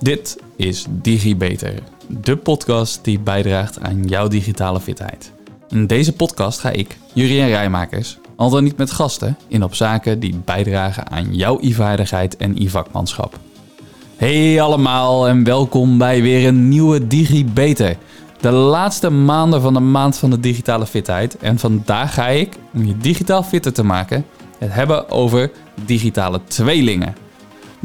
Dit is DigiBeter, de podcast die bijdraagt aan jouw digitale fitheid. In deze podcast ga ik, Jurien Rijmakers, al dan niet met gasten, in op zaken die bijdragen aan jouw e-vaardigheid en e-vakmanschap. Hey allemaal en welkom bij weer een nieuwe DigiBeter. De laatste maanden van de maand van de digitale fitheid. En vandaag ga ik, om je digitaal fitter te maken, het hebben over digitale tweelingen.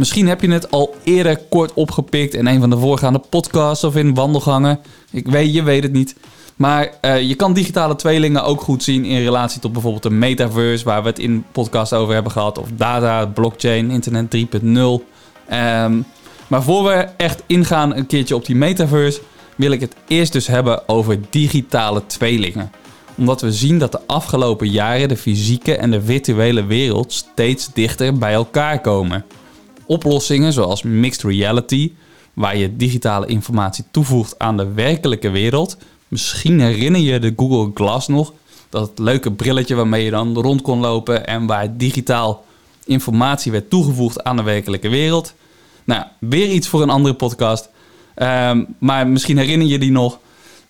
Misschien heb je het al eerder kort opgepikt in een van de voorgaande podcasts of in wandelgangen. Ik weet, je weet het niet. Maar uh, je kan digitale tweelingen ook goed zien in relatie tot bijvoorbeeld de metaverse, waar we het in podcast over hebben gehad, of data, blockchain, internet 3.0. Um, maar voor we echt ingaan een keertje op die metaverse, wil ik het eerst dus hebben over digitale tweelingen. Omdat we zien dat de afgelopen jaren de fysieke en de virtuele wereld steeds dichter bij elkaar komen. Oplossingen zoals mixed reality, waar je digitale informatie toevoegt aan de werkelijke wereld. Misschien herinner je de Google Glass nog, dat leuke brilletje waarmee je dan rond kon lopen en waar digitaal informatie werd toegevoegd aan de werkelijke wereld. Nou, weer iets voor een andere podcast. Um, maar misschien herinner je die nog.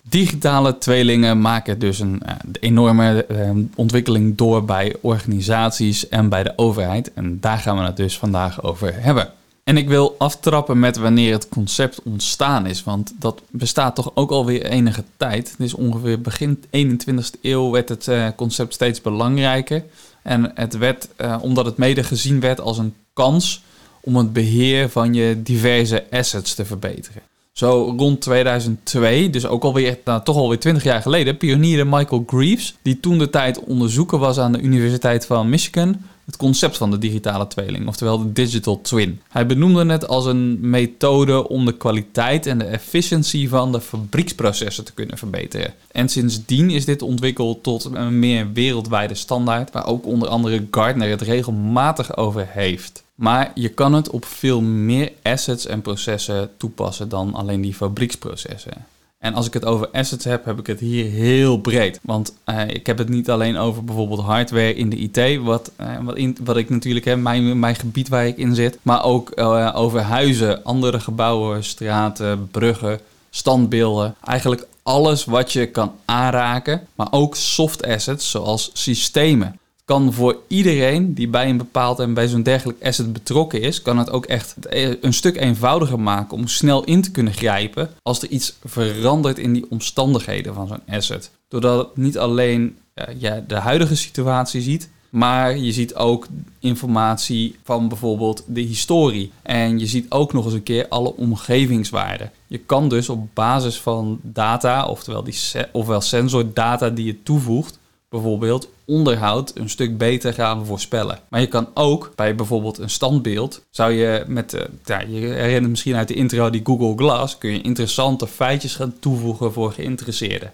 Digitale tweelingen maken dus een uh, enorme uh, ontwikkeling door bij organisaties en bij de overheid. En daar gaan we het dus vandaag over hebben. En ik wil aftrappen met wanneer het concept ontstaan is, want dat bestaat toch ook alweer enige tijd. Het is ongeveer begin 21ste eeuw werd het uh, concept steeds belangrijker. En het werd, omdat het mede gezien werd als een kans om het beheer van je diverse assets te verbeteren. Zo rond 2002, dus ook alweer, nou, toch alweer 20 jaar geleden, pionierde Michael Greaves, die toen de tijd onderzoeker was aan de Universiteit van Michigan, het concept van de digitale tweeling, oftewel de digital twin. Hij benoemde het als een methode om de kwaliteit en de efficiëntie van de fabrieksprocessen te kunnen verbeteren. En sindsdien is dit ontwikkeld tot een meer wereldwijde standaard, waar ook onder andere Gartner het regelmatig over heeft. Maar je kan het op veel meer assets en processen toepassen dan alleen die fabrieksprocessen. En als ik het over assets heb, heb ik het hier heel breed. Want uh, ik heb het niet alleen over bijvoorbeeld hardware in de IT, wat, uh, wat, in, wat ik natuurlijk heb, mijn, mijn gebied waar ik in zit. Maar ook uh, over huizen, andere gebouwen, straten, bruggen, standbeelden. Eigenlijk alles wat je kan aanraken. Maar ook soft assets zoals systemen kan voor iedereen die bij een bepaald en bij zo'n dergelijk asset betrokken is, kan het ook echt een stuk eenvoudiger maken om snel in te kunnen grijpen als er iets verandert in die omstandigheden van zo'n asset. Doordat het niet alleen ja, de huidige situatie ziet, maar je ziet ook informatie van bijvoorbeeld de historie. En je ziet ook nog eens een keer alle omgevingswaarden. Je kan dus op basis van data, oftewel, die ofwel sensordata die je toevoegt, bijvoorbeeld onderhoud een stuk beter gaan voorspellen. Maar je kan ook bij bijvoorbeeld een standbeeld, zou je met, de, ja, je herinnert misschien uit de intro die Google Glass, kun je interessante feitjes gaan toevoegen voor geïnteresseerden.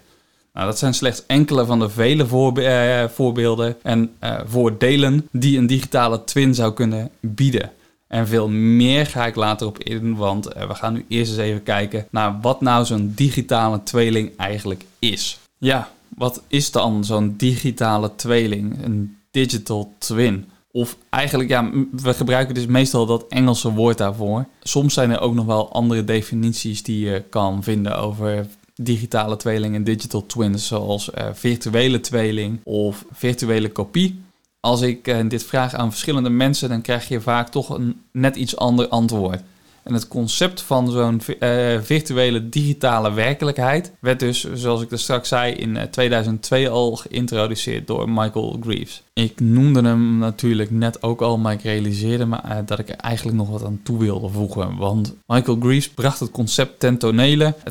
Nou, dat zijn slechts enkele van de vele uh, voorbeelden en uh, voordelen die een digitale twin zou kunnen bieden. En veel meer ga ik later op in, want uh, we gaan nu eerst eens even kijken naar wat nou zo'n digitale tweeling eigenlijk is. Ja, wat is dan zo'n digitale tweeling, een digital twin? Of eigenlijk, ja, we gebruiken dus meestal dat Engelse woord daarvoor. Soms zijn er ook nog wel andere definities die je kan vinden over digitale tweeling en digital twins, zoals uh, virtuele tweeling of virtuele kopie. Als ik uh, dit vraag aan verschillende mensen, dan krijg je vaak toch een net iets ander antwoord. En het concept van zo'n uh, virtuele digitale werkelijkheid werd dus, zoals ik er straks zei, in 2002 eh, al geïntroduceerd door Michael Greaves. Ik noemde hem natuurlijk net ook al, maar ik realiseerde me uh, dat ik er eigenlijk nog wat aan toe wilde voegen. Want Michael Greaves bracht het concept ten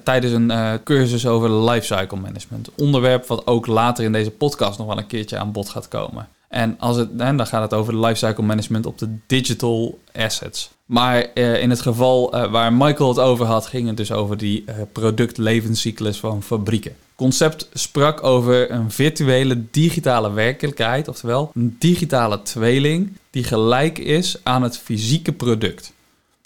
tijdens een cursus over lifecycle management. Onderwerp wat ook later in deze podcast nog wel een keertje aan bod gaat komen. En als het, dan gaat het over de lifecycle management op de digital assets. Maar uh, in het geval uh, waar Michael het over had, ging het dus over die uh, productlevenscyclus van fabrieken. Concept sprak over een virtuele digitale werkelijkheid, oftewel een digitale tweeling die gelijk is aan het fysieke product.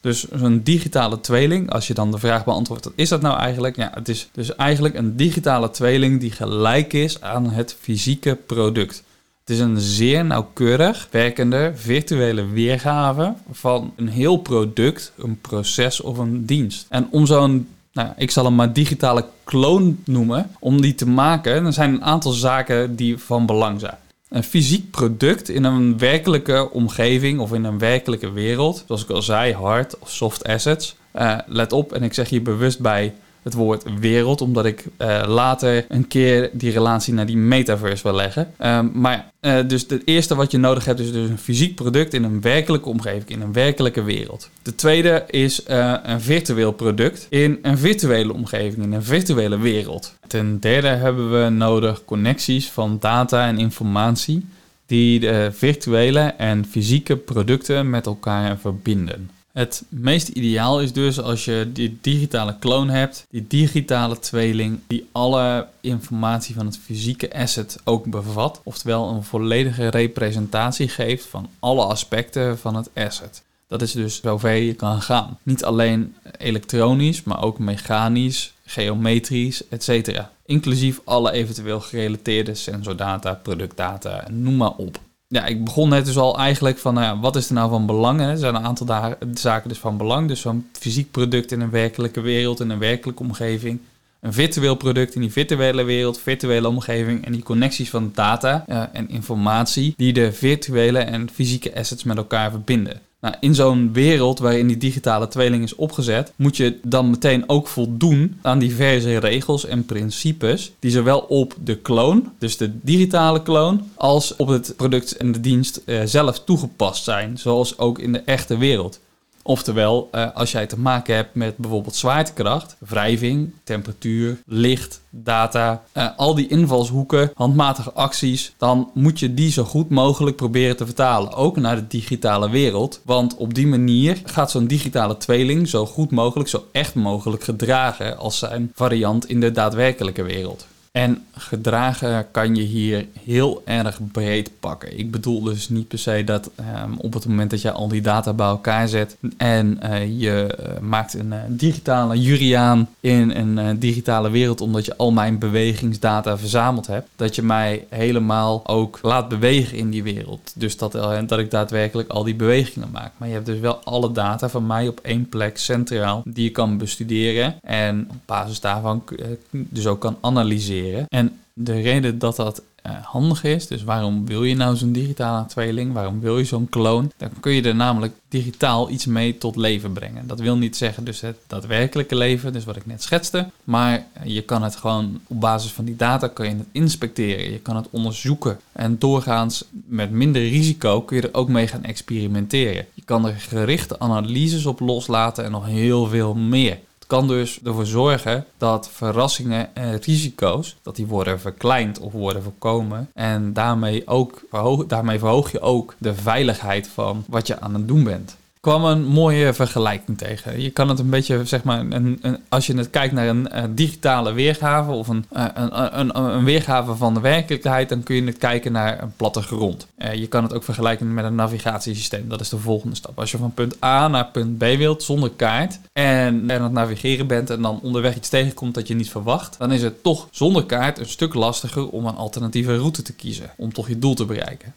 Dus een digitale tweeling, als je dan de vraag beantwoordt, wat is dat nou eigenlijk? Ja, het is dus eigenlijk een digitale tweeling die gelijk is aan het fysieke product. Het is een zeer nauwkeurig werkende virtuele weergave van een heel product, een proces of een dienst. En om zo'n nou, ik zal hem maar digitale kloon noemen. Om die te maken, er zijn een aantal zaken die van belang zijn. Een fysiek product in een werkelijke omgeving of in een werkelijke wereld, zoals ik al zei, hard of soft assets. Uh, let op, en ik zeg hier bewust bij het woord wereld, omdat ik uh, later een keer die relatie naar die metaverse wil leggen. Um, maar uh, dus het eerste wat je nodig hebt is dus een fysiek product in een werkelijke omgeving, in een werkelijke wereld. De tweede is uh, een virtueel product in een virtuele omgeving, in een virtuele wereld. Ten derde hebben we nodig connecties van data en informatie die de virtuele en fysieke producten met elkaar verbinden. Het meest ideaal is dus als je die digitale kloon hebt, die digitale tweeling, die alle informatie van het fysieke asset ook bevat. Oftewel een volledige representatie geeft van alle aspecten van het asset. Dat is dus zover je kan gaan. Niet alleen elektronisch, maar ook mechanisch, geometrisch, etc. Inclusief alle eventueel gerelateerde sensordata, productdata, noem maar op ja, ik begon net dus al eigenlijk van, nou ja, wat is er nou van belang? Er zijn een aantal zaken dus van belang. Dus zo'n fysiek product in een werkelijke wereld, in een werkelijke omgeving. Een virtueel product in die virtuele wereld, virtuele omgeving en die connecties van data uh, en informatie die de virtuele en fysieke assets met elkaar verbinden. Nou, in zo'n wereld waarin die digitale tweeling is opgezet, moet je dan meteen ook voldoen aan diverse regels en principes die zowel op de kloon, dus de digitale kloon, als op het product en de dienst uh, zelf toegepast zijn, zoals ook in de echte wereld. Oftewel, uh, als jij te maken hebt met bijvoorbeeld zwaartekracht, wrijving, temperatuur, licht, data, uh, al die invalshoeken, handmatige acties, dan moet je die zo goed mogelijk proberen te vertalen, ook naar de digitale wereld. Want op die manier gaat zo'n digitale tweeling zo goed mogelijk, zo echt mogelijk gedragen als zijn variant in de daadwerkelijke wereld. En gedragen kan je hier heel erg breed pakken. Ik bedoel dus niet per se dat um, op het moment dat je al die data bij elkaar zet en uh, je uh, maakt een uh, digitale Juriaan in een digitale wereld omdat je al mijn bewegingsdata verzameld hebt, dat je mij helemaal ook laat bewegen in die wereld. Dus dat, dat ik daadwerkelijk al die bewegingen maak. Maar je hebt dus wel alle data van mij op één plek centraal die je kan bestuderen en op basis daarvan dus ook kan analyseren. En de reden dat dat uh, handig is, dus waarom wil je nou zo'n digitale tweeling? Waarom wil je zo'n kloon? Dan kun je er namelijk digitaal iets mee tot leven brengen. Dat wil niet zeggen dus het daadwerkelijke leven, dus wat ik net schetste. Maar je kan het gewoon op basis van die data kan je het inspecteren. Je kan het onderzoeken. En doorgaans met minder risico kun je er ook mee gaan experimenteren. Je kan er gerichte analyses op loslaten en nog heel veel meer kan dus ervoor zorgen dat verrassingen en risico's, dat die worden verkleind of worden voorkomen. En daarmee, ook, daarmee verhoog je ook de veiligheid van wat je aan het doen bent kwam een mooie vergelijking tegen. Je kan het een beetje, zeg maar, een, een, als je het kijkt naar een, digitale weergave of een, een, een, weergave van de werkelijkheid, dan kun je het kijken naar een platte grond. Uh, je kan het ook vergelijken met een navigatiesysteem. Dat is de volgende stap. Als je van punt A naar punt B wilt zonder kaart en aan het navigeren bent en dan onderweg iets tegenkomt dat je niet verwacht, dan is het toch zonder kaart een stuk lastiger om een alternatieve route te kiezen om toch je doel te bereiken.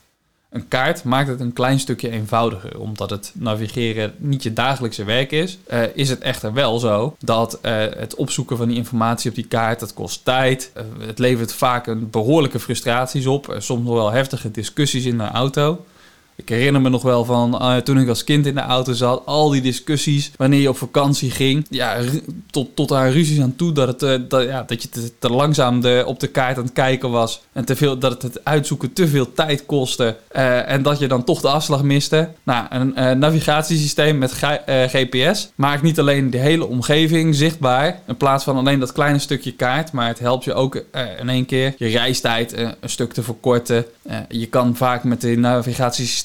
Een kaart maakt het een klein stukje eenvoudiger, omdat het navigeren niet je dagelijkse werk is. Uh, is het echter wel zo dat uh, het opzoeken van die informatie op die kaart, dat kost tijd. Uh, het levert vaak een behoorlijke frustraties op, soms nog wel heftige discussies in de auto. Ik herinner me nog wel van uh, toen ik als kind in de auto zat, al die discussies wanneer je op vakantie ging. Ja, tot, tot aan ruzies aan toe dat, het, uh, dat, ja, dat je te, te langzaam de, op de kaart aan het kijken was. En te veel, dat het, het uitzoeken te veel tijd kostte. Uh, en dat je dan toch de afslag miste. Nou, een navigatiesysteem met GPS maakt niet alleen de hele omgeving zichtbaar. In plaats van alleen dat kleine stukje kaart. Maar het helpt je ook in één keer je reistijd een stuk te verkorten. je kan vaak met de navigatiesysteem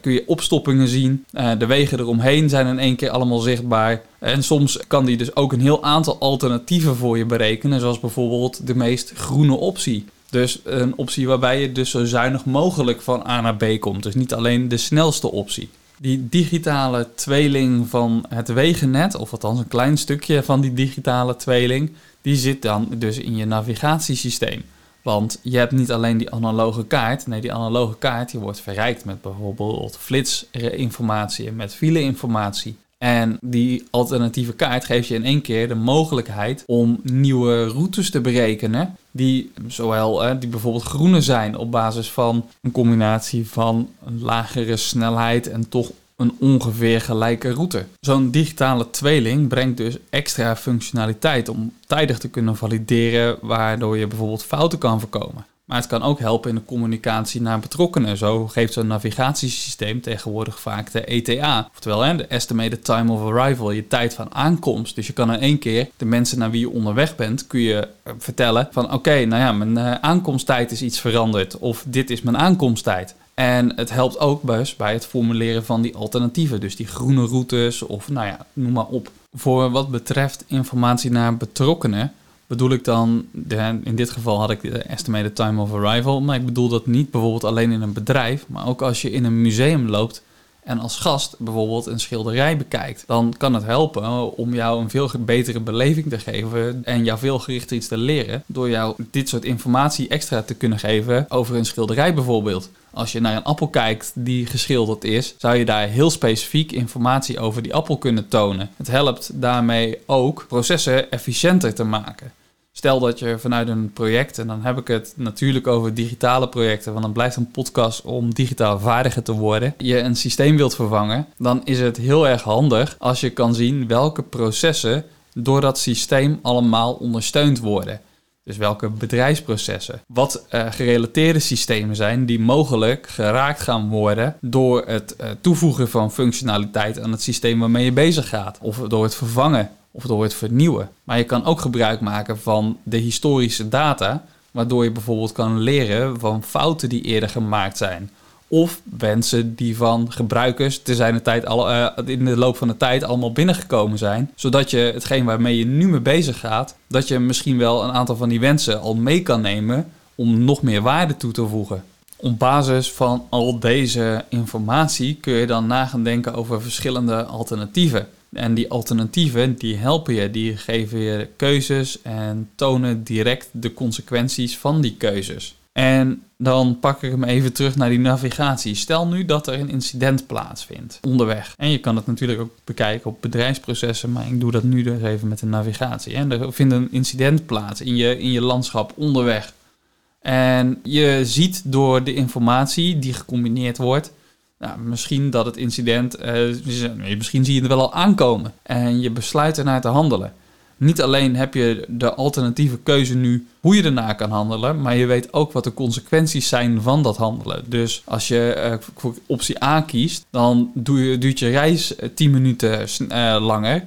kun je opstoppingen zien. Uh, de wegen eromheen zijn in één keer allemaal zichtbaar. En soms kan die dus ook een heel aantal alternatieven voor je berekenen, zoals bijvoorbeeld de meest groene optie. Dus een optie waarbij je dus zo zuinig mogelijk van A naar B komt. Dus niet alleen de snelste optie. Die digitale tweeling van het wegennet, of althans een klein stukje van die digitale tweeling, die zit dan dus in je navigatiesysteem. Want je hebt niet alleen die analoge kaart. Nee, die analoge kaart die wordt verrijkt met bijvoorbeeld flitsinformatie en met fileinformatie. En die alternatieve kaart geeft je in één keer de mogelijkheid om nieuwe routes te berekenen. Die zowel die bijvoorbeeld groene zijn op basis van een combinatie van een lagere snelheid en toch een ongeveer gelijke route. Zo'n digitale tweeling brengt dus extra functionaliteit om tijdig te kunnen valideren, waardoor je bijvoorbeeld fouten kan voorkomen. Maar het kan ook helpen in de communicatie naar betrokkenen. Zo geeft zo'n navigatiesysteem tegenwoordig vaak de ETA. Oftewel de Estimated Time of Arrival, je tijd van aankomst. Dus je kan in één keer de mensen naar wie je onderweg bent, kun je eh, vertellen van oké, nou ja, mijn uh, aankomsttijd is iets veranderd. Of dit is mijn aankomsttijd. En het helpt ook dus bij het formuleren van die alternatieven. Dus die groene routes of nou ja, noem maar op. Voor wat betreft informatie naar betrokkenen bedoel ik dan, in dit geval had ik de estimated time of arrival, maar ik bedoel dat niet bijvoorbeeld alleen in een bedrijf, maar ook als je in een museum loopt en als gast bijvoorbeeld een schilderij bekijkt, dan kan het helpen om jou een veel betere beleving te geven en jou veel gerichter iets te leren door jou dit soort informatie extra te kunnen geven over een schilderij bijvoorbeeld. Als je naar een appel kijkt die geschilderd is, zou je daar heel specifiek informatie over die appel kunnen tonen. Het helpt daarmee ook processen efficiënter te maken. Stel dat je vanuit een project, en dan heb ik het natuurlijk over digitale projecten, want dan blijft een podcast om digitaal vaardiger te worden, je een systeem wilt vervangen, dan is het heel erg handig als je kan zien welke processen door dat systeem allemaal ondersteund worden. Dus welke bedrijfsprocessen, wat uh, gerelateerde systemen zijn die mogelijk geraakt gaan worden door het uh, toevoegen van functionaliteit aan het systeem waarmee je bezig gaat, of door het vervangen of door het vernieuwen. Maar je kan ook gebruik maken van de historische data, waardoor je bijvoorbeeld kan leren van fouten die eerder gemaakt zijn. Of wensen die van gebruikers te zijn de tijd al, uh, in de loop van de tijd allemaal binnengekomen zijn. Zodat je hetgeen waarmee je nu mee bezig gaat, dat je misschien wel een aantal van die wensen al mee kan nemen om nog meer waarde toe te voegen. Op basis van al deze informatie kun je dan na gaan denken over verschillende alternatieven. En die alternatieven, die helpen je, die geven je keuzes en tonen direct de consequenties van die keuzes. En dan pak ik hem even terug naar die navigatie. Stel nu dat er een incident plaatsvindt onderweg. En je kan het natuurlijk ook bekijken op bedrijfsprocessen, maar ik doe dat nu dus even met de navigatie. En er vindt een incident plaats in je, in je landschap onderweg. En je ziet door de informatie die gecombineerd wordt, nou, misschien dat het incident, uh, misschien zie je het wel al aankomen en je besluit ernaar te handelen. Niet alleen heb je de alternatieve keuze nu hoe je ernaar kan handelen, maar je weet ook wat de consequenties zijn van dat handelen. Dus als je uh, voor optie A kiest, dan duurt je reis 10 minuten uh, langer.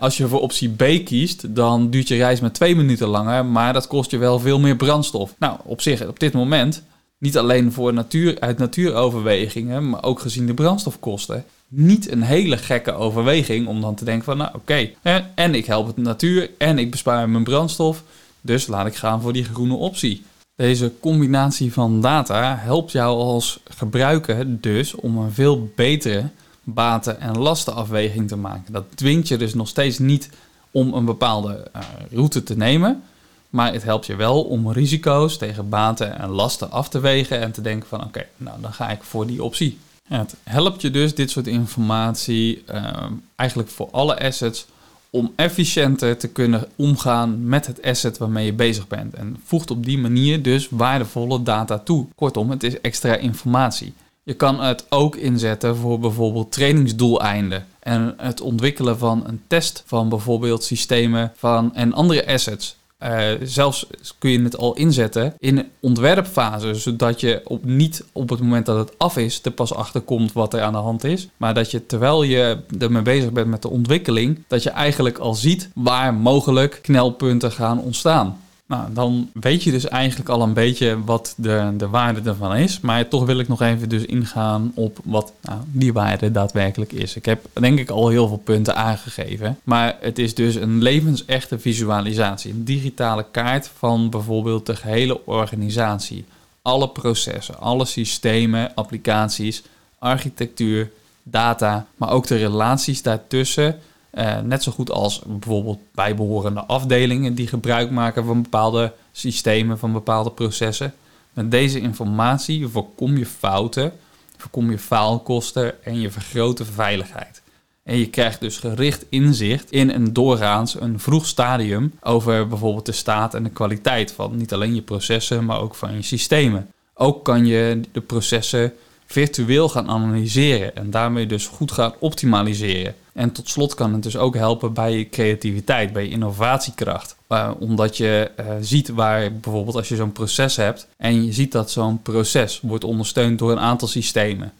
als je voor optie B kiest, dan duurt je reis maar 2 minuten langer, maar dat kost je wel veel meer brandstof. Nou, op zich, op dit moment niet alleen voor natuur, uit natuuroverwegingen, maar ook gezien de brandstofkosten. Niet een hele gekke overweging om dan te denken van, nou oké, en ik help het natuur en ik bespaar mijn brandstof, dus laat ik gaan voor die groene optie. Deze combinatie van data helpt jou als gebruiker dus om een veel betere baten- en lastenafweging te maken. Dat dwingt je dus nog steeds niet om een bepaalde uh, route te nemen, maar het helpt je wel om risico's tegen baten en lasten af te wegen en te denken van oké, nou dan ga ik voor die optie. het helpt je dus dit soort informatie ehm, eigenlijk voor alle assets om efficiënter te kunnen omgaan met het asset waarmee je bezig bent. En voegt op die manier dus waardevolle data toe. Kortom, het is extra informatie. Je kan het ook inzetten voor bijvoorbeeld trainingsdoeleinden en het ontwikkelen van een test van bijvoorbeeld systemen van, en andere assets. Uh, zelfs kun je het al inzetten in ontwerpfase, zodat je op, niet op het moment dat het af is er pas achterkomt wat er aan de hand is. Maar dat je terwijl je ermee bezig bent met de ontwikkeling, dat je eigenlijk al ziet waar mogelijk knelpunten gaan ontstaan. Nou, dan weet je dus eigenlijk al een beetje wat de, de waarde ervan is. Maar toch wil ik nog even dus ingaan op wat nou, die waarde daadwerkelijk is. Ik heb denk ik al heel veel punten aangegeven. Maar het is dus een levensechte visualisatie. Een digitale kaart van bijvoorbeeld de gehele organisatie. Alle processen, alle systemen, applicaties, architectuur, data, maar ook de relaties daartussen Uh, net zo goed als bijvoorbeeld bijbehorende afdelingen die gebruik maken van bepaalde systemen, van bepaalde processen. Met deze informatie voorkom je fouten, voorkom je faalkosten en je vergroot de veiligheid. En je krijgt dus gericht inzicht in een doorgaans, een vroeg stadium over bijvoorbeeld de staat en de kwaliteit van niet alleen je processen, maar ook van je systemen. Ook kan je de processen virtueel gaan analyseren en daarmee dus goed gaan optimaliseren. En tot slot kan het dus ook helpen bij je creativiteit, bij je innovatiekracht. Uh, omdat je uh, ziet waar bijvoorbeeld als je zo'n proces hebt en je ziet dat zo'n proces wordt ondersteund door een aantal systemen.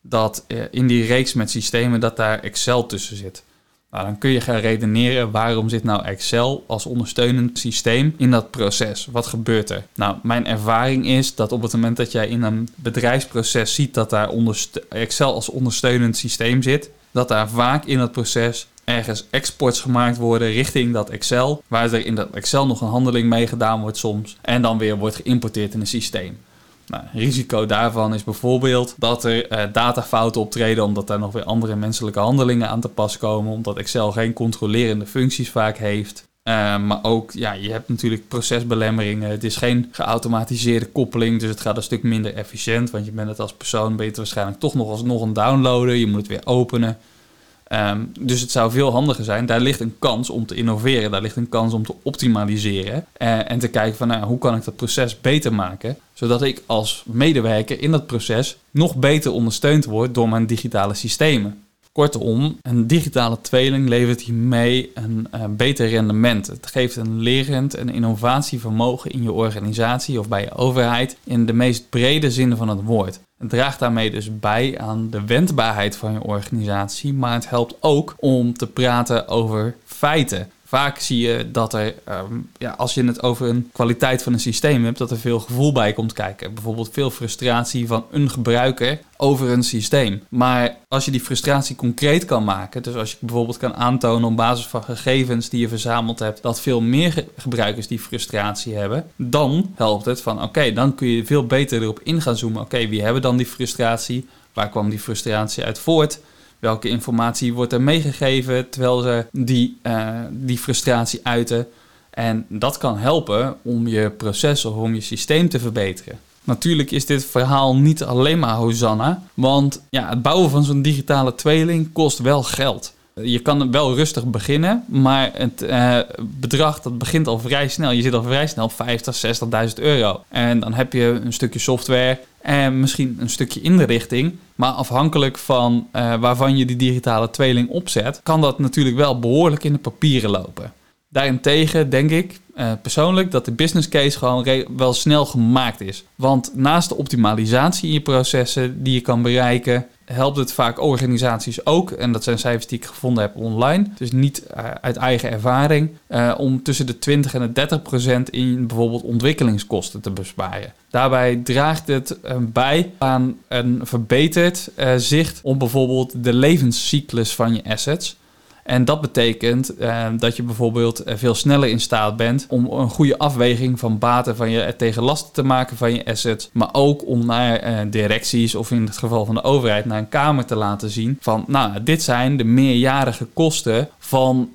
Dat uh, in die reeks met systemen dat daar Excel tussen zit. Nou, dan kun je gaan redeneren waarom zit nou Excel als ondersteunend systeem in dat proces? Wat gebeurt er? Nou, mijn ervaring is dat op het moment dat jij in een bedrijfsproces ziet dat daar Excel als ondersteunend systeem zit, dat daar vaak in het proces ergens exports gemaakt worden richting dat Excel, waar er in dat Excel nog een handeling mee gedaan wordt soms en dan weer wordt geïmporteerd in een systeem. Nou, risico daarvan is bijvoorbeeld dat er uh, datafouten optreden omdat daar nog weer andere menselijke handelingen aan te pas komen, omdat Excel geen controlerende functies vaak heeft. Uh, maar ook, ja, je hebt natuurlijk procesbelemmeringen. Het is geen geautomatiseerde koppeling, dus het gaat een stuk minder efficiënt. Want je bent het als persoon, beter waarschijnlijk toch nog alsnog een downloaden. Je moet het weer openen. Um, dus het zou veel handiger zijn. Daar ligt een kans om te innoveren. Daar ligt een kans om te optimaliseren. Uh, en te kijken van nou, hoe kan ik dat proces beter maken. Zodat ik als medewerker in dat proces nog beter ondersteund word door mijn digitale systemen. Kortom, een digitale tweeling levert hiermee een uh, beter rendement. Het geeft een lerend en innovatievermogen in je organisatie of bij je overheid in de meest brede zin van het woord. Het draagt daarmee dus bij aan de wendbaarheid van je organisatie, maar het helpt ook om te praten over feiten. Vaak zie je dat er, um, ja, als je het over een kwaliteit van een systeem hebt, dat er veel gevoel bij komt kijken. Bijvoorbeeld veel frustratie van een gebruiker over een systeem. Maar als je die frustratie concreet kan maken, dus als je bijvoorbeeld kan aantonen op basis van gegevens die je verzameld hebt, dat veel meer gebruikers die frustratie hebben, dan helpt het van oké, dan kun je veel beter erop in gaan zoomen. Oké, wie hebben dan die frustratie? Waar kwam die frustratie uit voort? Welke informatie wordt er meegegeven terwijl ze die, uh, die frustratie uiten? En dat kan helpen om je proces of om je systeem te verbeteren. Natuurlijk is dit verhaal niet alleen maar Hosanna, want ja, het bouwen van zo'n digitale tweeling kost wel geld. Je kan wel rustig beginnen, maar het uh, bedrag dat begint al vrij snel. Je zit al vrij snel op 50, 60.000 euro. En dan heb je een stukje software en misschien een stukje inrichting. Maar afhankelijk van uh, waarvan je die digitale tweeling opzet, kan dat natuurlijk wel behoorlijk in de papieren lopen. Daarentegen denk ik uh, persoonlijk dat de business case gewoon wel snel gemaakt is. Want naast de optimalisatie in je processen die je kan bereiken, helpt het vaak organisaties ook, en dat zijn cijfers die ik gevonden heb online, dus niet uh, uit eigen ervaring, uh, om tussen de 20 en de 30 procent in bijvoorbeeld ontwikkelingskosten te besparen. Daarbij draagt het uh, bij aan een verbeterd zicht op bijvoorbeeld de levenscyclus van je assets. En dat betekent uh, dat je bijvoorbeeld uh, veel sneller in staat bent om een goede afweging van baten van je tegen lasten te maken van je assets. Maar ook om naar uh, directies of in het geval van de overheid naar een kamer te laten zien van nou, dit zijn de meerjarige kosten van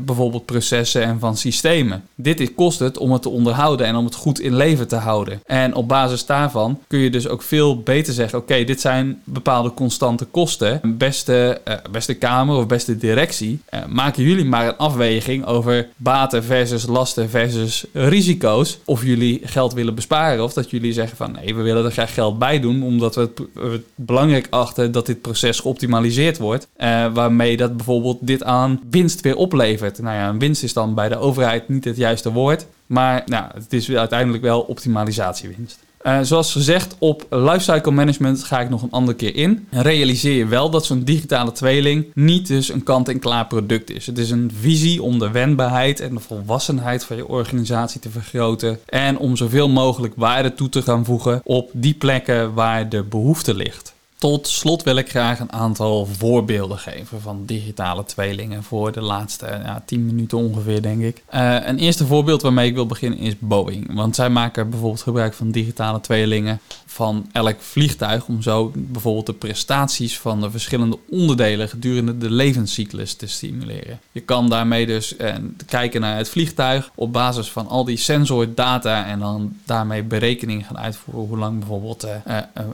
bijvoorbeeld processen en van systemen. Dit kost het om het te onderhouden en om het goed in leven te houden. En op basis daarvan kun je dus ook veel beter zeggen: oké, dit zijn bepaalde constante kosten. Beste, beste kamer of beste directie uh, maken jullie maar een afweging over baten versus lasten versus risico's. Of jullie geld willen besparen of dat jullie zeggen van nee, we willen er graag geld bij doen omdat we het, belangrijk achten dat dit proces geoptimaliseerd wordt. Uh, waarmee dat bijvoorbeeld dit aan winst weer oplevert. Nou ja, een winst is dan bij de overheid niet het juiste woord. Maar nou, het is uiteindelijk wel optimalisatiewinst. Uh, zoals gezegd, op lifecycle management ga ik nog een andere keer in. Realiseer je wel dat zo'n digitale tweeling niet dus een kant-en-klaar product is. Het is een visie om de wendbaarheid en de volwassenheid van je organisatie te vergroten. En om zoveel mogelijk waarde toe te gaan voegen op die plekken waar de behoefte ligt. Tot slot wil ik graag een aantal voorbeelden geven van digitale tweelingen voor de laatste ja, 10 minuten ongeveer, denk ik. Uh, een eerste voorbeeld waarmee ik wil beginnen is Boeing. Want zij maken bijvoorbeeld gebruik van digitale tweelingen van elk vliegtuig om zo bijvoorbeeld de prestaties van de verschillende onderdelen gedurende de levenscyclus te stimuleren. Je kan daarmee dus eh, kijken naar het vliegtuig op basis van al die sensordata en dan daarmee berekeningen gaan uitvoeren hoe lang bijvoorbeeld uh,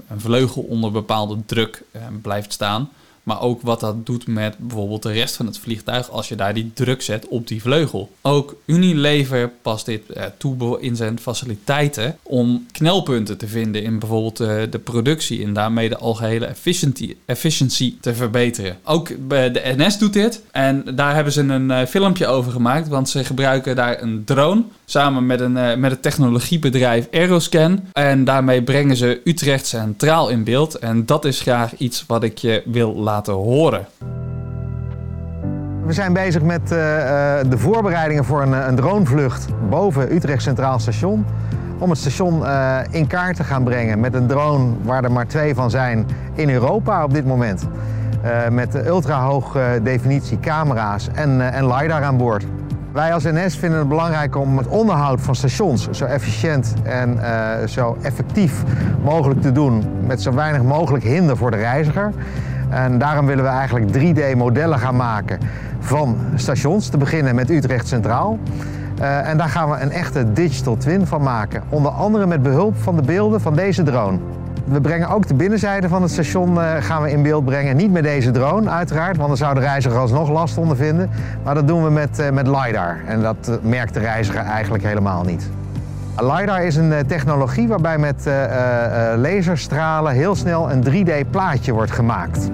een vleugel onder bepaalde druk uh, blijft staan. Maar ook wat dat doet met bijvoorbeeld de rest van het vliegtuig als je daar die druk zet op die vleugel. Ook Unilever past dit eh, toe in zijn faciliteiten om knelpunten te vinden in bijvoorbeeld eh, de productie en daarmee de algehele efficiency, efficiency te verbeteren. Ook de NS doet dit en daar hebben ze een filmpje over gemaakt, want ze gebruiken daar een drone samen met een, uh, met het technologiebedrijf Aeroscan. En daarmee brengen ze Utrecht centraal in beeld. En dat is graag iets wat ik je wil laten horen. We zijn bezig met uh, de voorbereidingen voor een, een, dronevlucht boven Utrecht Centraal Station. Om het station in kaart te gaan brengen met een drone waar er maar twee van zijn in Europa op dit moment. met ultra hoog definitie camera's en, en LiDAR aan boord. Wij als NS vinden het belangrijk om het onderhoud van stations zo efficiënt en uh, zo effectief mogelijk te doen met zo weinig mogelijk hinder voor de reiziger. En daarom willen we eigenlijk 3D-modellen gaan maken van stations, te beginnen met Utrecht Centraal. Uh, en daar gaan we een echte digital twin van maken, onder andere met behulp van de beelden van deze drone. We brengen ook de binnenzijde van het station uh, gaan we in beeld brengen. Niet met deze drone uiteraard, want dan zou de reiziger alsnog last ondervinden. Maar dat doen we met, uh, met LiDAR en dat uh, merkt de reiziger eigenlijk helemaal niet. LiDAR is een technologie waarbij met laserstralen heel snel een 3D plaatje wordt gemaakt.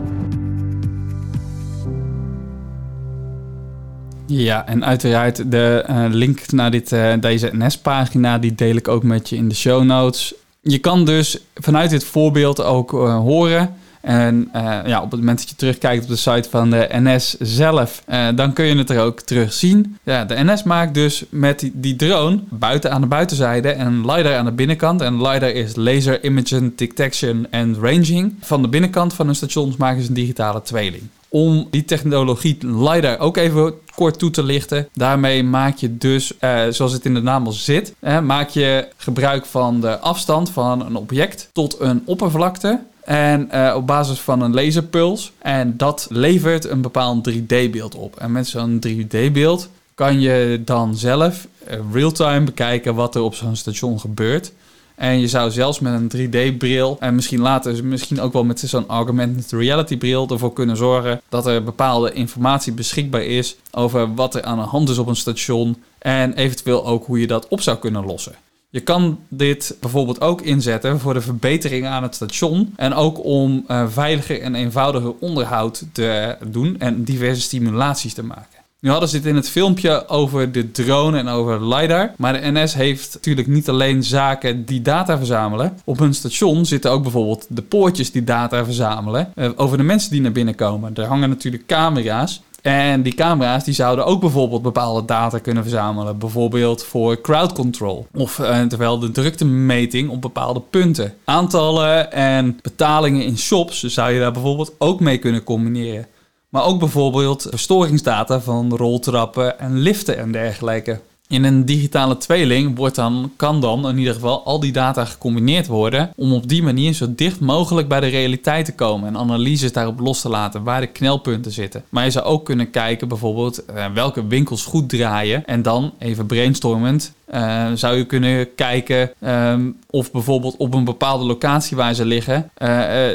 Ja, en uiteraard de link naar dit, deze NS-pagina, die deel ik ook met je in de show notes. Je kan dus vanuit dit voorbeeld ook uh, horen. En ja, op het moment dat je terugkijkt op de site van de NS zelf, dan kun je het er ook terug zien. Ja, de NS maakt dus met die, drone buiten aan de buitenzijde en LiDAR aan de binnenkant. En LiDAR is Laser Imaging Detection and Ranging. Van de binnenkant van hun stations maken ze een digitale tweeling om die technologie LiDAR ook even kort toe te lichten. Daarmee maak je dus, eh, zoals het in de naam al zit, eh, maak je gebruik van de afstand van een object tot een oppervlakte. En uh, op basis van een laserpuls. En dat levert een bepaald 3D-beeld op. En met zo'n 3D-beeld kan je dan zelf real-time bekijken wat er op zo'n station gebeurt. En je zou zelfs met een 3D-bril en misschien later, misschien ook wel met zo'n augmented reality-bril, ervoor kunnen zorgen dat er bepaalde informatie beschikbaar is over wat er aan de hand is op een station en eventueel ook hoe je dat op zou kunnen lossen. Je kan dit bijvoorbeeld ook inzetten voor de verbetering aan het station en ook om uh, veiliger en eenvoudiger onderhoud te doen en diverse stimulaties te maken. Nu hadden ze het in het filmpje over de drone en over LiDAR. Maar de NS heeft natuurlijk niet alleen zaken die data verzamelen. Op hun station zitten ook bijvoorbeeld de poortjes die data verzamelen. Uh, over de mensen die naar binnen komen. Er hangen natuurlijk camera's. En die camera's die zouden ook bijvoorbeeld bepaalde data kunnen verzamelen. Bijvoorbeeld voor crowd control. Of uh, terwijl de druktemeting op bepaalde punten. Aantallen en betalingen in shops zou je daar bijvoorbeeld ook mee kunnen combineren. Maar ook bijvoorbeeld verstoringsdata van roltrappen en liften en dergelijke. In een digitale tweeling wordt dan, kan dan in ieder geval al die data gecombineerd worden om op die manier zo dicht mogelijk bij de realiteit te komen en analyses daarop los te laten waar de knelpunten zitten. Maar je zou ook kunnen kijken bijvoorbeeld uh, welke winkels goed draaien en dan even brainstormend uh, zou je kunnen kijken um, of bijvoorbeeld op een bepaalde locatie waar ze liggen uh,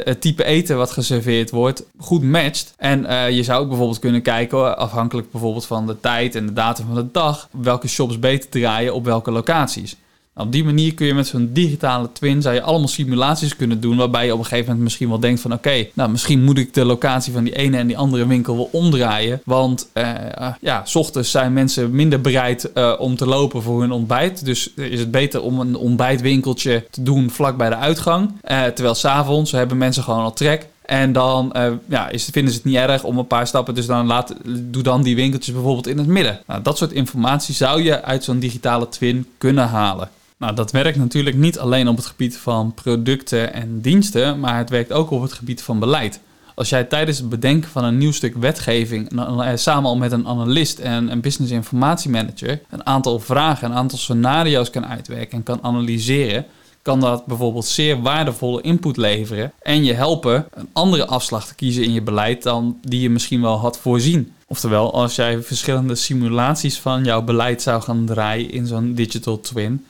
het type eten wat geserveerd wordt goed matcht. En je zou ook bijvoorbeeld kunnen kijken, afhankelijk bijvoorbeeld van de tijd en de datum van de dag, welke shops beter draaien op welke locaties. Op die manier kun je met zo'n digitale twin zou je allemaal simulaties kunnen doen. Waarbij je op een gegeven moment misschien wel denkt van oké, nou misschien moet ik de locatie van die ene en die andere winkel wel omdraaien. Want uh, ja, s ochtends zijn mensen minder bereid uh, om te lopen voor hun ontbijt. Dus is het beter om een ontbijtwinkeltje te doen vlak bij de uitgang. terwijl s'avonds hebben mensen gewoon al trek. En dan ja, is, vinden ze het niet erg om een paar stappen. Dus dan laat, doe dan die winkeltjes bijvoorbeeld in het midden. Nou, dat soort informatie zou je uit zo'n digitale twin kunnen halen. Nou, dat werkt natuurlijk niet alleen op het gebied van producten en diensten, maar het werkt ook op het gebied van beleid. Als jij tijdens het bedenken van een nieuw stuk wetgeving eh, samen al met een analist en een business informatiemanager een aantal vragen, een aantal scenario's kan uitwerken en kan analyseren, kan dat bijvoorbeeld zeer waardevolle input leveren en je helpen een andere afslag te kiezen in je beleid dan die je misschien wel had voorzien. Oftewel, als jij verschillende simulaties van jouw beleid zou gaan draaien in zo'n digital twin,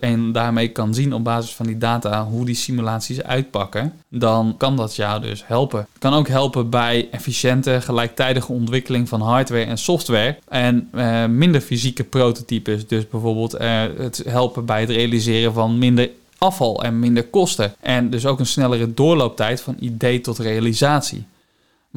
en daarmee kan zien op basis van die data hoe die simulaties uitpakken, dan kan dat jou dus helpen. Het kan ook helpen bij efficiënte, gelijktijdige ontwikkeling van hardware en software en eh, minder fysieke prototypes. Dus bijvoorbeeld eh, het helpen bij het realiseren van minder afval en minder kosten. En dus ook een snellere doorlooptijd van idee tot realisatie.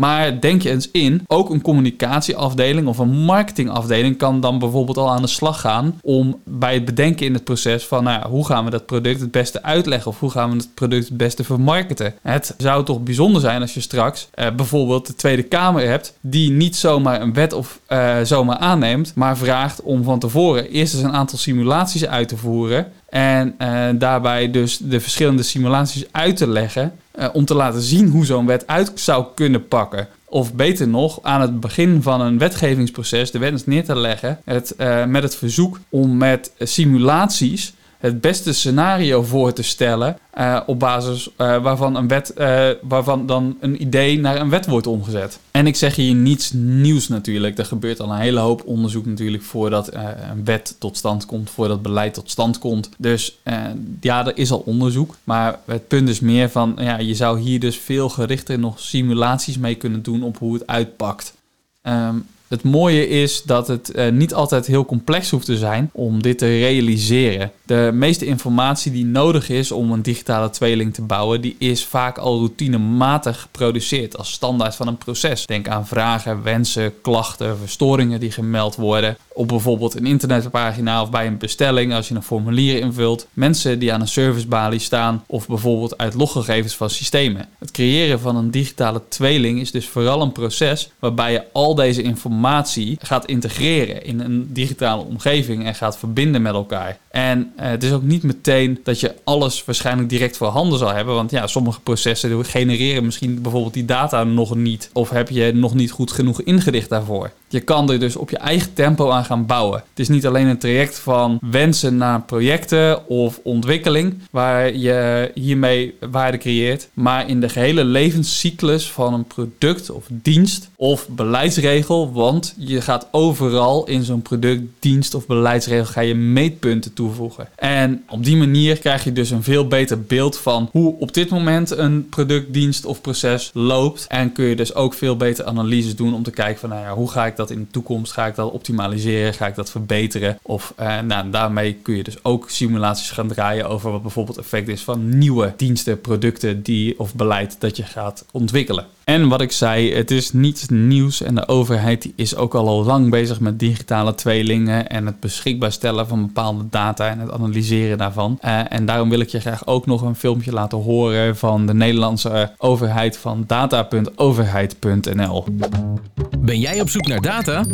Maar denk je eens in, ook een communicatieafdeling of een marketingafdeling kan dan bijvoorbeeld al aan de slag gaan om bij het bedenken in het proces van nou, hoe gaan we dat product het beste uitleggen of hoe gaan we het product het beste vermarkten. Het zou toch bijzonder zijn als je straks eh, bijvoorbeeld de Tweede Kamer hebt die niet zomaar een wet of uh, zomaar aanneemt, maar vraagt om van tevoren eerst eens een aantal simulaties uit te voeren en uh, daarbij dus de verschillende simulaties uit te leggen. Uh, om te laten zien hoe zo'n wet uit zou kunnen pakken. Of beter nog, aan het begin van een wetgevingsproces de wet neer te leggen. Het, uh, met het verzoek om met simulaties het beste scenario voor te stellen. Uh, op basis uh, waarvan, een wet, uh, waarvan dan een idee naar een wet wordt omgezet. En ik zeg hier niets nieuws natuurlijk. Er gebeurt al een hele hoop onderzoek natuurlijk voordat een wet tot stand komt, voordat beleid tot stand komt. Dus ja, er is al onderzoek. Maar het punt is meer van, ja, je zou hier dus veel gerichter nog simulaties mee kunnen doen op hoe het uitpakt. Um, het mooie is dat het niet altijd heel complex hoeft te zijn om dit te realiseren. De meeste informatie die nodig is om een digitale tweeling te bouwen, die is vaak al routinematig geproduceerd als standaard van een proces. Denk aan vragen, wensen, klachten, verstoringen die gemeld worden op bijvoorbeeld een internetpagina of bij een bestelling als je een formulier invult. Mensen die aan een servicebalie staan of bijvoorbeeld uit loggegevens van systemen. Het creëren van een digitale tweeling is dus vooral een proces waarbij je al deze informatie gaat integreren in een digitale omgeving en gaat verbinden met elkaar. En eh, het is ook niet meteen dat je alles waarschijnlijk direct voorhanden zal hebben, want ja, sommige processen genereren misschien bijvoorbeeld die data nog niet of heb je nog niet goed genoeg ingedicht daarvoor. Je kan er dus op je eigen tempo aan gaan bouwen. Het is niet alleen een traject van wensen naar projecten of ontwikkeling waar je hiermee waarde creëert, maar in de gehele levenscyclus van een product of dienst of beleidsregel, want je gaat overal in zo'n product, dienst of beleidsregel ga je meetpunten toevoegen. En op die manier krijg je dus een veel beter beeld van hoe op dit moment een product, dienst of proces loopt en kun je dus ook veel beter analyses doen om te kijken van nou ja, hoe ga ik dat in de toekomst, ga ik dat optimaliseren, ga ik dat verbeteren of uh, nou, daarmee kun je dus ook simulaties gaan draaien over wat bijvoorbeeld effect is van nieuwe diensten, producten die of beleid dat je gaat ontwikkelen. En wat ik zei, het is niets nieuws en de overheid is ook al, al lang bezig met digitale tweelingen en het beschikbaar stellen van bepaalde data en het analyseren daarvan. Uh, en daarom wil ik je graag ook nog een filmpje laten horen van de Nederlandse overheid van data.overheid.nl. Ben jij op zoek naar data?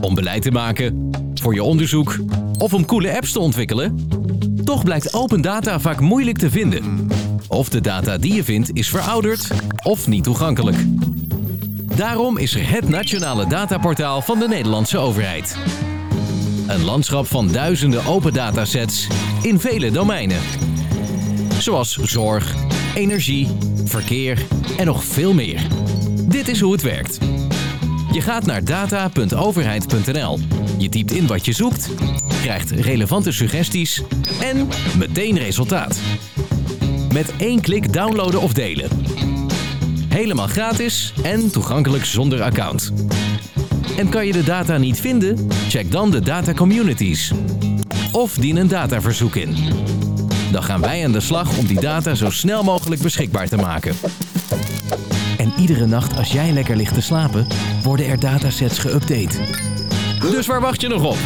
Om beleid te maken, voor je onderzoek of om coole apps te ontwikkelen? Toch blijkt open data vaak moeilijk te vinden. Of de data die je vindt is verouderd of niet toegankelijk. Daarom is er het nationale dataportaal van de Nederlandse overheid. Een landschap van duizenden open datasets in vele domeinen. Zoals zorg, energie, verkeer en nog veel meer. Dit is hoe het werkt. Je gaat naar data.overheid.nl. Je typt in wat je zoekt, krijgt relevante suggesties en meteen resultaat. Met één klik downloaden of delen. Helemaal gratis en toegankelijk zonder account. En kan je de data niet vinden? Check dan de data communities. Of dien een dataverzoek in. Dan gaan wij aan de slag om die data zo snel mogelijk beschikbaar te maken. En iedere nacht als jij lekker ligt te slapen, worden er datasets geüpdate. Dus waar wacht je nog op?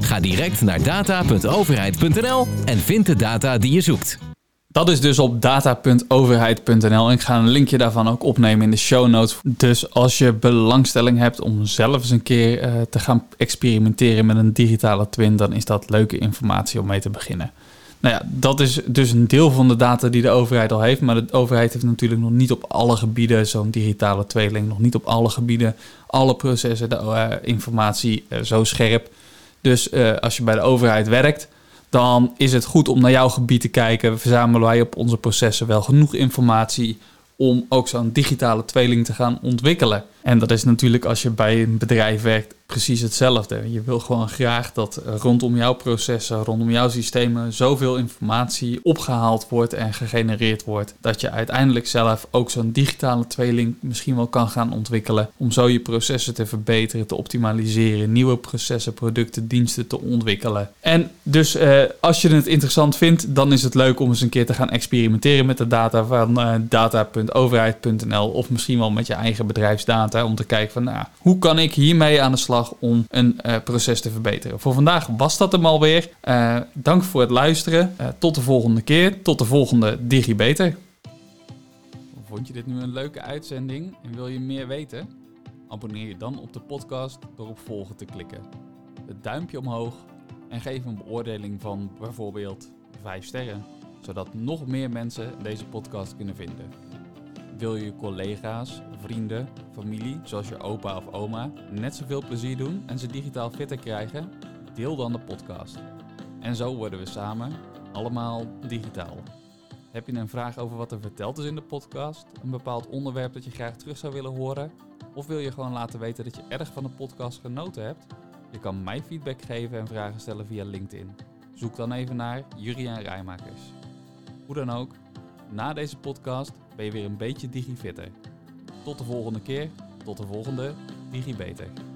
Ga direct naar data.overheid.nl en vind de data die je zoekt. Dat is dus op data.overheid.nl. Ik ga een linkje daarvan ook opnemen in de show notes. Dus als je belangstelling hebt om zelf eens een keer uh, te gaan experimenteren met een digitale twin, dan is dat leuke informatie om mee te beginnen. Nou ja, dat is dus een deel van de data die de overheid al heeft. Maar de overheid heeft natuurlijk nog niet op alle gebieden zo'n digitale tweeling. Nog niet op alle gebieden alle processen, de uh, informatie uh, zo scherp. Dus als je bij de overheid werkt, dan is het goed om naar jouw gebied te kijken. Verzamelen wij op onze processen wel genoeg informatie om ook zo'n digitale tweeling te gaan ontwikkelen? En dat is natuurlijk als je bij een bedrijf werkt precies hetzelfde. Je wil gewoon graag dat rondom jouw processen, rondom jouw systemen, zoveel informatie opgehaald wordt en gegenereerd wordt. Dat je uiteindelijk zelf ook zo'n digitale tweeling misschien wel kan gaan ontwikkelen. Om zo je processen te verbeteren, te optimaliseren, nieuwe processen, producten, diensten te ontwikkelen. En dus eh, als je het interessant vindt, dan is het leuk om eens een keer te gaan experimenteren met de data van uh, data.overheid.nl of misschien wel met je eigen bedrijfsdata. Om te kijken van nou, hoe kan ik hiermee aan de slag om een uh, proces te verbeteren. Voor vandaag was dat hem alweer. Uh, dank voor het luisteren. Uh, tot de volgende keer. Tot de volgende DigiBeter. Vond je dit nu een leuke uitzending en wil je meer weten? Abonneer je dan op de podcast door op volgen te klikken. Het duimpje omhoog en geef een beoordeling van bijvoorbeeld 5 sterren, zodat nog meer mensen deze podcast kunnen vinden. Wil je collega's, vrienden, familie, zoals je opa of oma, net zoveel plezier doen en ze digitaal fitter krijgen? Deel dan de podcast. En zo worden we samen allemaal digitaal. Heb je een vraag over wat er verteld is in de podcast? Een bepaald onderwerp dat je graag terug zou willen horen? Of wil je gewoon laten weten dat je erg van de podcast genoten hebt? Je kan mij feedback geven en vragen stellen via LinkedIn. Zoek dan even naar Juriaan Rijmakers. Hoe dan ook, na deze podcast ben je weer een beetje digifitter. Tot de volgende keer, tot de volgende DigiBeter.